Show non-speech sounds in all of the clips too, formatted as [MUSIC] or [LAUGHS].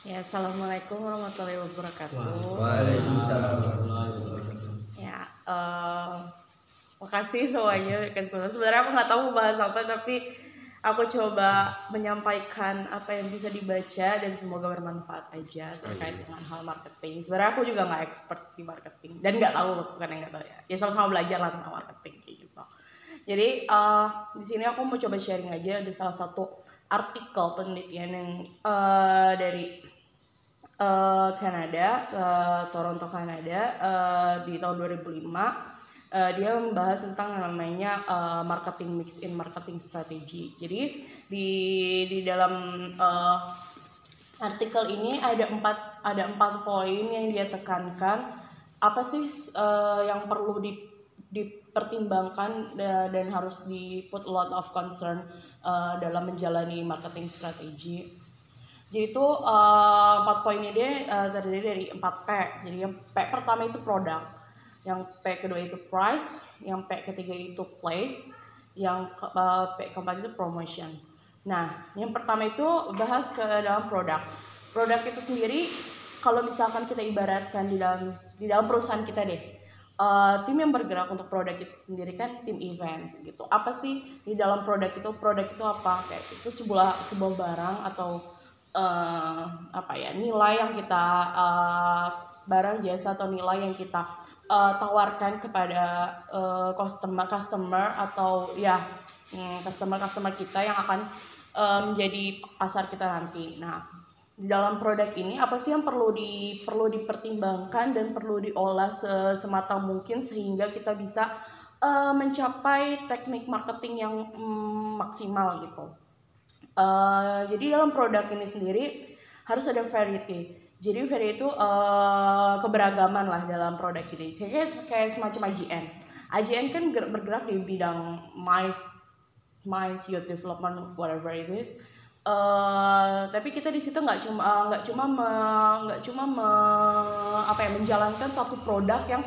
Ya, assalamualaikum warahmatullahi wabarakatuh. Waalaikumsalam. Ya, eh makasih semuanya kan sebenarnya aku nggak tahu mau bahas apa tapi aku coba menyampaikan apa yang bisa dibaca dan semoga bermanfaat aja terkait dengan hal marketing. Sebenarnya aku juga nggak expert di marketing dan nggak tahu bukan yang nggak tahu ya. Ya sama-sama belajar lah tentang marketing kayak gitu. Jadi eh di sini aku mau coba sharing aja ada salah satu artikel penelitian yang eh, dari eh, Kanada, eh, Toronto Kanada eh, di tahun 2005 eh, dia membahas tentang namanya eh, marketing mix in marketing strategy. Jadi di di dalam eh, artikel ini ada empat ada empat poin yang dia tekankan apa sih eh, yang perlu di dipertimbangkan da- dan harus di put a lot of concern eh, dalam menjalani marketing strategi. Jadi itu eh, empat poin ini eh, terdiri dari empat P. Jadi yang P pertama itu produk, yang P kedua itu price, yang P ketiga itu place, yang ke- eh, P keempat itu promotion. Nah, yang pertama itu bahas ke dalam produk. Produk itu sendiri kalau misalkan kita ibaratkan di dalam di dalam perusahaan kita deh, eh, tim yang bergerak untuk produk itu sendiri kan tim event gitu. Apa sih di dalam produk itu? Produk itu apa? Kayak itu sebuah sebuah barang atau eh, apa ya nilai yang kita eh, barang jasa atau nilai yang kita eh, tawarkan kepada eh, customer customer atau ya customer customer kita yang akan eh, menjadi pasar kita nanti. Nah dalam produk ini apa sih yang perlu di perlu dipertimbangkan dan perlu diolah se- semata mungkin sehingga kita bisa eh, mencapai teknik marketing yang mm, maksimal gitu. Eh, jadi dalam produk ini sendiri harus ada variety. Jadi variety itu eh, keberagaman lah dalam produk ini. Jadi kayak, semacam AJN. AJN kan ger- bergerak di bidang mice, mice youth development, whatever it is. Eh, tapi kita di situ nggak cuma eh, nggak cuma nggak cuma me- apa ya menjalankan satu produk yang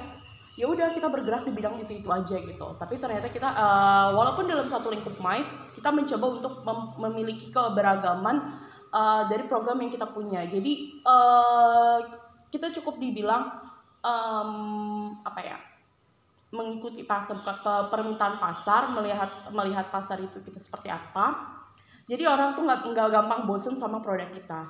ya udah kita bergerak di bidang itu itu aja gitu. Tapi ternyata kita eh, walaupun dalam satu lingkup mais kita mencoba untuk mem- memiliki keberagaman eh, dari program yang kita punya. Jadi eh, kita cukup dibilang em, apa ya mengikuti pasar pe- permintaan pasar melihat melihat pasar itu kita seperti apa jadi orang tuh nggak nggak gampang bosen sama produk kita.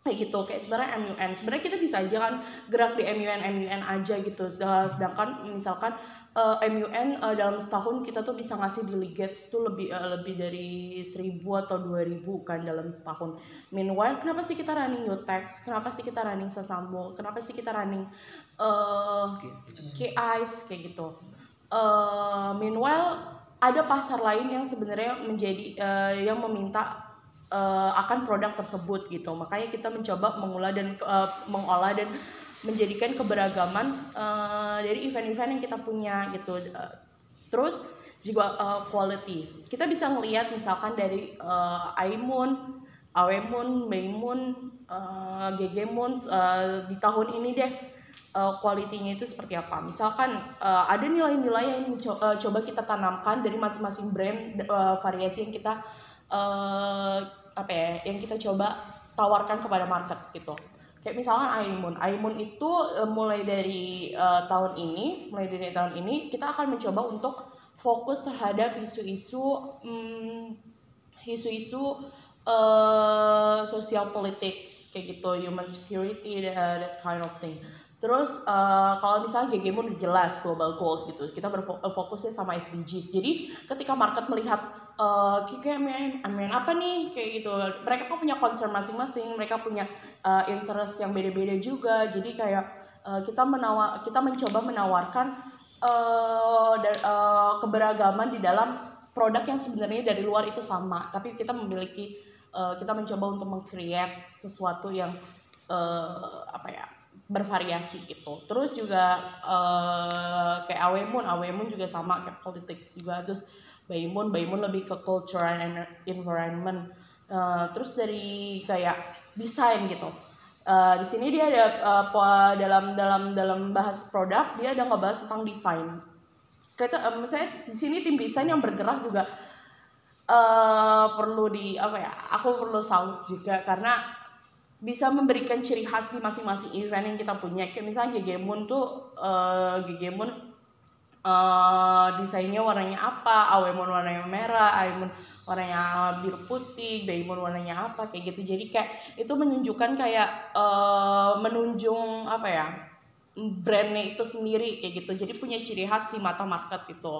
Kayak gitu kayak sebenarnya MUN sebenarnya kita bisa aja kan gerak di MUN MUN aja gitu. Eh, sedangkan misalkan eh, MUN eh, dalam setahun kita tuh bisa ngasih delegates tuh lebih eh, lebih dari 1000 atau 2000 kan dalam setahun. Meanwhile kenapa sih kita running Utex kenapa sih kita running Sesamo kenapa sih kita running eh KIs kayak gitu. Eh meanwhile ada pasar lain yang sebenarnya menjadi eh, yang meminta eh, akan produk tersebut gitu. Makanya kita mencoba mengolah dan eh, mengolah dan menjadikan keberagaman eh, dari event-event yang kita punya gitu. Eh, terus juga eh, quality. Kita bisa ngelihat misalkan dari eh, Aimun Awemun, Meimun, eh, GGmun eh, di tahun ini deh uh, quality-nya itu seperti apa. Misalkan uh, ada nilai-nilai yang uh, coba kita tanamkan dari masing-masing brand uh, variasi yang kita uh, apa ya, yang kita coba tawarkan kepada market gitu. Kayak misalkan Aimun, Aimun itu uh, mulai dari uh, tahun ini, mulai dari tahun ini kita akan mencoba untuk fokus terhadap isu-isu hmm, isu-isu uh, social politics kayak gitu, human security, that, that kind of thing. Terus uh, kalau misalnya GG udah jelas global goals gitu, kita berfokusnya sama SDGs. Jadi ketika market melihat uh, kayak main, apa nih? Kayak gitu, mereka kan punya concern masing-masing, mereka punya uh, interest yang beda-beda juga. Jadi kayak uh, kita menawar, kita mencoba menawarkan uh, uh, keberagaman di dalam produk yang sebenarnya dari luar itu sama, tapi kita memiliki uh, kita mencoba untuk meng-create sesuatu yang uh, apa ya bervariasi gitu. Terus juga uh, kayak Awemun, Awemun juga sama kayak politics juga. Terus Baimun, Baimun lebih ke culture and environment. Uh, terus dari kayak desain gitu. Uh, di sini dia ada uh, dalam dalam dalam bahas produk dia ada ngebahas tentang desain. Kita, uh, misalnya di sini tim desain yang bergerak juga uh, perlu di apa ya? Aku perlu salut juga karena bisa memberikan ciri khas di masing-masing event yang kita punya. Kayak misalnya Gegemon tuh uh, Gegemon uh, desainnya warnanya apa? Awemon warnanya merah Awemon warnanya biru putih Baymon warnanya apa? Kayak gitu. Jadi kayak itu menunjukkan kayak uh, menunjung apa ya brandnya itu sendiri kayak gitu. Jadi punya ciri khas di mata market itu.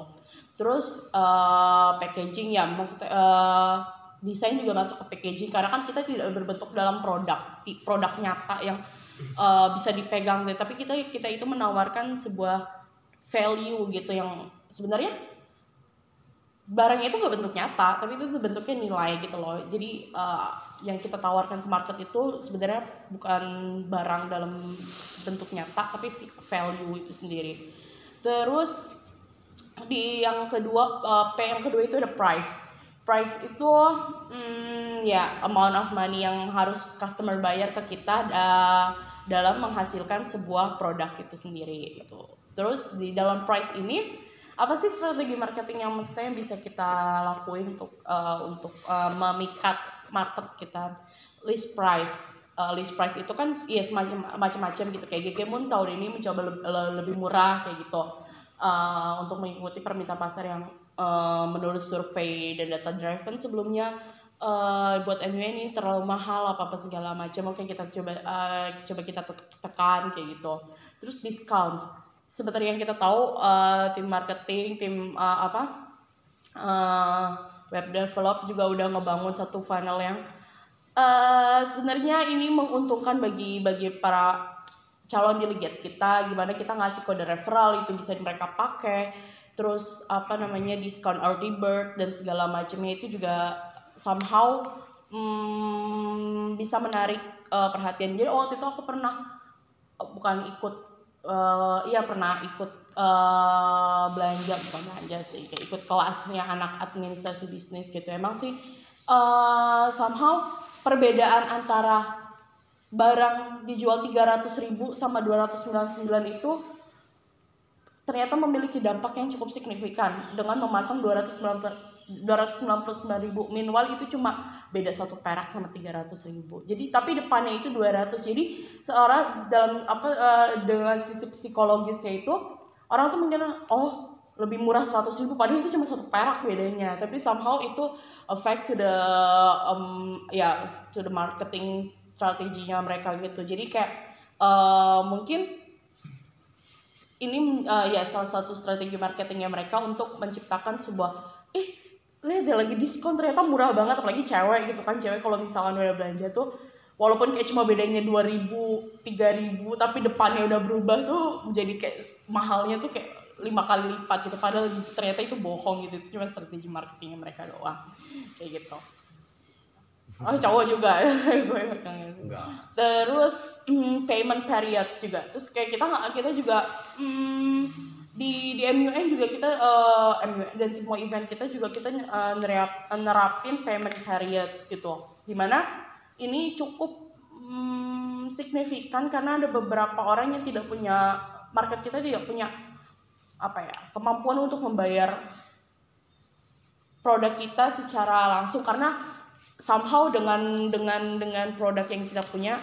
Terus uh, packaging ya maksudnya uh, desain juga masuk ke packaging karena kan kita tidak berbentuk dalam produk produk nyata yang uh, bisa dipegang gitu. tapi kita kita itu menawarkan sebuah value gitu yang sebenarnya barangnya itu gak bentuk nyata tapi itu bentuknya nilai gitu loh. Jadi uh, yang kita tawarkan ke market itu sebenarnya bukan barang dalam bentuk nyata tapi value itu sendiri. Terus di yang kedua uh, P yang kedua itu ada price price itu hmm, ya amount of money yang harus customer bayar ke kita uh, dalam menghasilkan sebuah produk itu sendiri itu terus di dalam price ini apa sih strategi marketing yang maksudnya bisa kita lakuin untuk uh, untuk uh, memikat market kita? List price uh, list price itu kan ya semacam macam-macam gitu. Kayak Gekemon tahun ini mencoba lebih, lebih murah kayak gitu. Uh, untuk mengikuti permintaan pasar yang uh, menurut survei dan data driven sebelumnya uh, buat MUN ini terlalu mahal apa apa segala macam. Oke kita coba uh, coba kita tekan kayak gitu. Terus discount. Seperti yang kita tahu uh, tim marketing tim uh, apa uh, web develop juga udah ngebangun satu funnel yang uh, sebenarnya ini menguntungkan bagi bagi para calon delegates kita. Gimana kita ngasih kode referral itu bisa mereka pakai terus apa namanya diskon early bird dan segala macamnya itu juga somehow hmm, bisa menarik uh, perhatian. Jadi waktu itu aku pernah bukan ikut uh, iya pernah ikut uh, belanja bukan belanja sih kayak ikut kelasnya anak administrasi bisnis gitu. Emang sih uh, somehow perbedaan antara barang dijual 300 ribu sama 299 itu ternyata memiliki dampak yang cukup signifikan. Dengan memasang 299 ribu minimal itu cuma beda satu perak sama 300 ribu. Jadi tapi depannya itu 200 jadi seorang dalam apa uh, dengan sisi psikologisnya itu orang tuh mungkin oh lebih murah 100 ribu. Padahal itu cuma satu perak bedanya. Tapi somehow itu affect to the um, ya yeah, to the marketing strateginya mereka gitu. Jadi kayak uh, mungkin ini uh, ya salah satu strategi marketingnya mereka untuk menciptakan sebuah eh lihat ada lagi diskon ternyata murah banget apalagi cewek gitu kan. Cewek kalau misalkan udah belanja tuh walaupun kayak cuma bedanya dua ribu tiga ribu tapi depannya udah berubah tuh jadi kayak mahalnya tuh kayak lima kali lipat gitu. Padahal ternyata itu bohong gitu. Itu cuma strategi marketingnya mereka doang. Kayak gitu Oh cowok juga [LAUGHS] gue Enggak. Terus mm, payment period juga. Terus kayak kita nggak kita juga mm, di di MUN juga kita uh, eh, MUN dan semua event kita juga kita uh, nerap, nerapin payment period gitu. Di mana ini cukup mm, signifikan karena ada beberapa orang yang tidak punya market kita tidak punya apa ya kemampuan untuk membayar produk kita secara langsung karena somehow dengan dengan dengan produk yang kita punya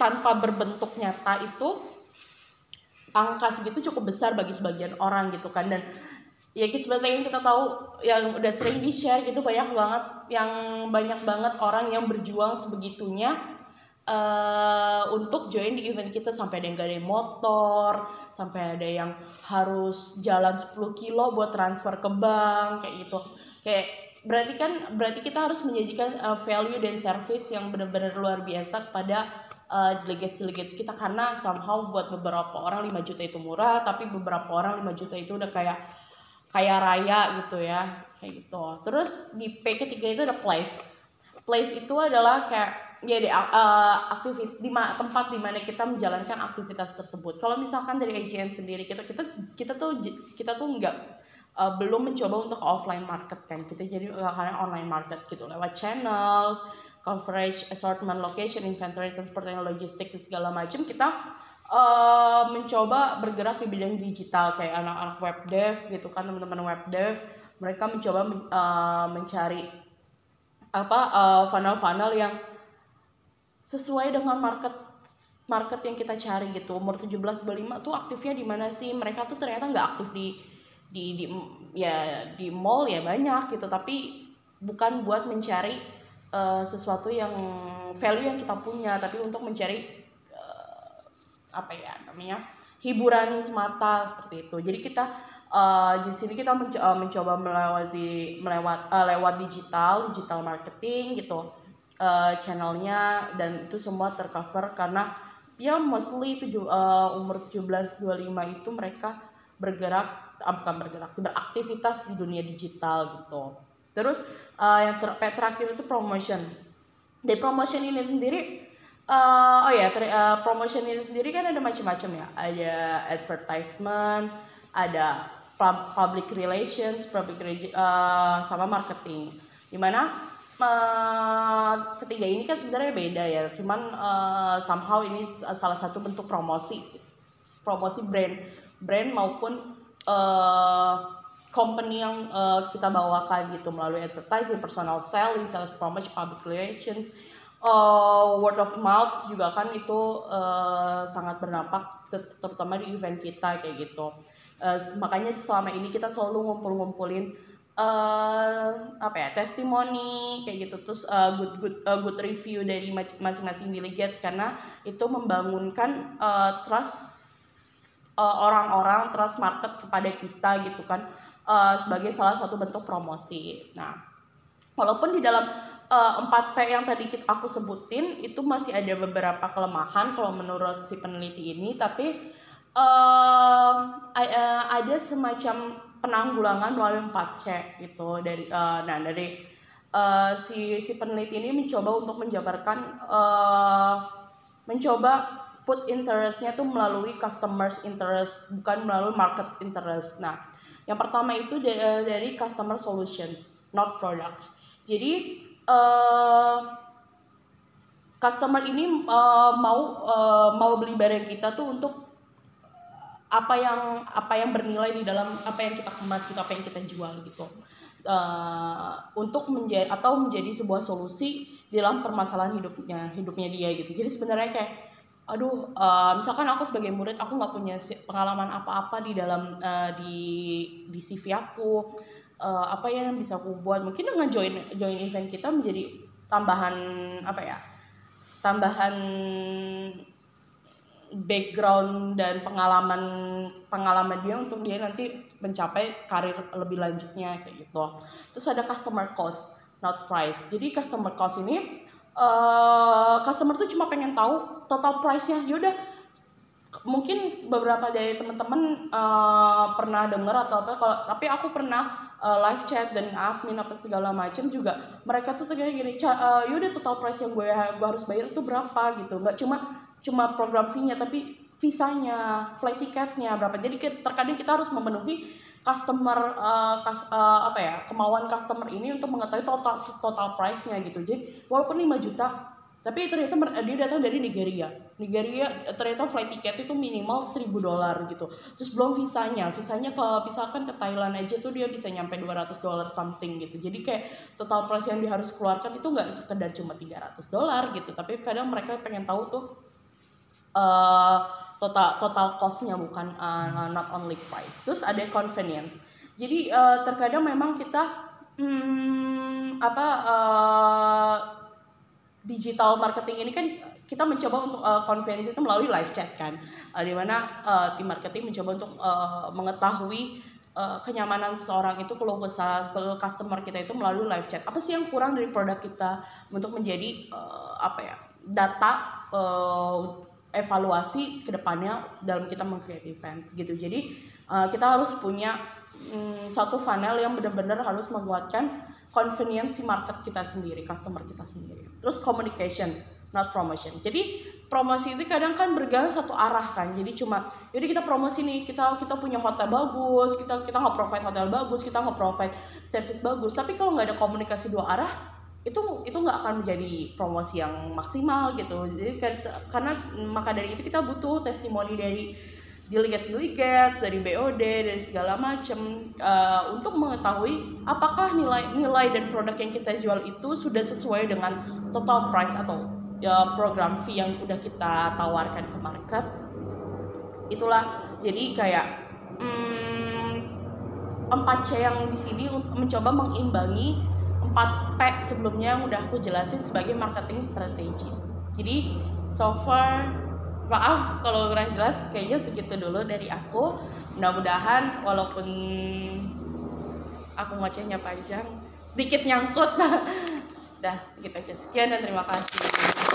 tanpa berbentuk nyata itu angka segitu cukup besar bagi sebagian orang gitu kan. Dan ya kita seperti yang kita tahu yang udah sering di share gitu banyak banget yang banyak banget orang yang berjuang sebegitunya uh, untuk join di event kita. Sampai ada yang gak ada motor sampai ada yang harus jalan 10 kilo buat transfer ke bank kayak gitu. Kayak berarti kan berarti kita harus menjanjikan uh, value dan service yang benar-benar luar biasa kepada uh, delegates delegates kita. Karena somehow buat beberapa orang 5 juta itu murah tapi beberapa orang 5 juta itu udah kayak kaya raya gitu ya. Kayak gitu. Terus di P ketiga itu ada place. Place itu adalah kayak ya di uh, aktivit di ma tempat di mana kita menjalankan aktivitas tersebut. Kalau misalkan dari AGN sendiri kita kita kita tuh kita tuh enggak uh, belum mencoba untuk offline market kan. Kita jadi karena online market gitu lewat channel coverage assortment location inventory transportation logistik dan segala macam. Kita uh, mencoba bergerak di bidang digital kayak anak-anak web dev gitu kan teman-teman web dev. Mereka mencoba uh, mencari apa uh, funnel-funnel yang sesuai dengan market market yang kita cari gitu. Umur 17 25 tuh aktifnya di mana sih? Mereka tuh ternyata nggak aktif di di di ya di mall ya banyak gitu. Tapi bukan buat mencari uh, sesuatu yang value yang kita punya tapi untuk mencari uh, apa ya namanya hiburan semata seperti itu. Jadi kita uh, di sini kita menco uh, mencoba melewati melewat uh, lewat digital digital marketing gitu uh, channelnya dan itu semua tercover karena ya mostly tujuh uh, umur 17 25 itu mereka bergerak bukan bergerak sih beraktivitas di dunia digital gitu. Terus uh, yang ter terakhir itu promotion. Di promotion ini sendiri uh, oh ya uh, promotion ini sendiri kan ada macam-macam ya. Ada advertisement ada public relations, public uh, sama marketing. Di mana uh, ketiga ini kan sebenarnya beda ya, cuman uh, somehow ini salah satu bentuk promosi, promosi brand, brand maupun uh, company yang uh, kita bawakan gitu melalui advertising, personal selling, self promotion, public relations, uh, word of mouth juga kan itu uh, sangat berdampak terutama di event kita kayak gitu. Uh, makanya selama ini kita selalu ngumpul-ngumpulin uh, apa ya testimoni kayak gitu. Terus uh, good good uh, good review dari masing-masing delegates karena itu membangunkan uh, trust orang-orang uh, trust market kepada kita gitu kan uh, sebagai salah satu bentuk promosi. Nah, walaupun di dalam uh, P yang tadi aku sebutin itu masih ada beberapa kelemahan kalau menurut si peneliti ini, tapi uh, ada semacam penanggulangan melalui 4C gitu dari uh, nah dari uh, si si peneliti ini mencoba untuk menjabarkan uh, mencoba put interestnya tuh melalui customers interest bukan melalui market interest. Nah, yang pertama itu dari, dari customer solutions, not products. Jadi uh, customer ini uh, mau uh, mau beli barang kita tuh untuk apa yang apa yang bernilai di dalam apa yang kita kemas gitu apa yang kita jual gitu uh, untuk menjadi atau menjadi sebuah solusi dalam permasalahan hidupnya hidupnya dia gitu jadi sebenarnya kayak aduh uh, misalkan aku sebagai murid aku nggak punya pengalaman apa-apa di dalam uh, di di CV aku uh, apa yang bisa aku buat mungkin dengan join join event kita menjadi tambahan apa ya tambahan background dan pengalaman pengalaman dia untuk dia nanti mencapai karir lebih lanjutnya kayak gitu. Terus ada customer cost, not price. Jadi customer cost ini uh, customer tuh cuma pengen tahu total price-nya. Yaudah mungkin beberapa dari teman-teman uh, pernah dengar atau apa kalau tapi aku pernah uh, live chat dan admin apa segala macam juga mereka tuh ternyata gini uh, yaudah total price yang gue gue harus bayar tuh berapa gitu nggak cuma cuma program fee-nya tapi visanya, flight tiketnya berapa. Jadi terkadang kita harus memenuhi customer uh, kas, uh, apa ya kemauan customer ini untuk mengetahui total total price-nya gitu. Jadi walaupun 5 juta tapi ternyata dia datang dari Nigeria. Nigeria ternyata flight tiket itu minimal 1000 dolar gitu. Terus belum visanya. Visanya ke misalkan ke Thailand aja tuh dia bisa nyampe 200 dolar something gitu. Jadi kayak total price yang dia harus keluarkan itu nggak sekedar cuma 300 dolar gitu. Tapi kadang mereka pengen tahu tuh uh, total total costnya bukan uh, not only price. Terus ada convenience. Jadi uh, terkadang memang kita hmm, apa uh, digital marketing ini kan kita mencoba untuk uh, convenience itu melalui live chat kan, uh, di mana uh, tim marketing mencoba untuk uh, mengetahui uh, kenyamanan seseorang itu kalau kesah ke customer kita itu melalui live chat. Apa sih yang kurang dari produk kita untuk menjadi uh, apa ya data uh, evaluasi ke depannya dalam kita mengcreate event gitu jadi uh, kita harus punya um, satu funnel yang benar-benar harus menguatkan convenience market kita sendiri customer kita sendiri. Terus communication not promotion. Jadi promosi itu kadang kan berjalan satu arah kan. Jadi cuma jadi kita promosi nih kita kita punya hotel bagus kita kita nggak provide hotel bagus kita nggak provide service bagus. Tapi kalau nggak ada komunikasi dua arah itu itu nggak akan menjadi promosi yang maksimal gitu. Jadi karena maka dari itu kita butuh testimoni dari delegates dari BOD dari segala macam uh, untuk mengetahui apakah nilai nilai dan produk yang kita jual itu sudah sesuai dengan total price atau ya, program fee yang udah kita tawarkan ke market itulah jadi kayak hmm, 4C yang di sini mencoba mengimbangi 4P sebelumnya yang udah aku jelasin sebagai marketing strategi. Jadi so far maaf kalau kurang jelas kayaknya segitu dulu dari aku. Mudah-mudahan walaupun aku ngocehnya panjang sedikit nyangkut. [LAUGHS] Dah segitu aja. Sekian dan terima kasih.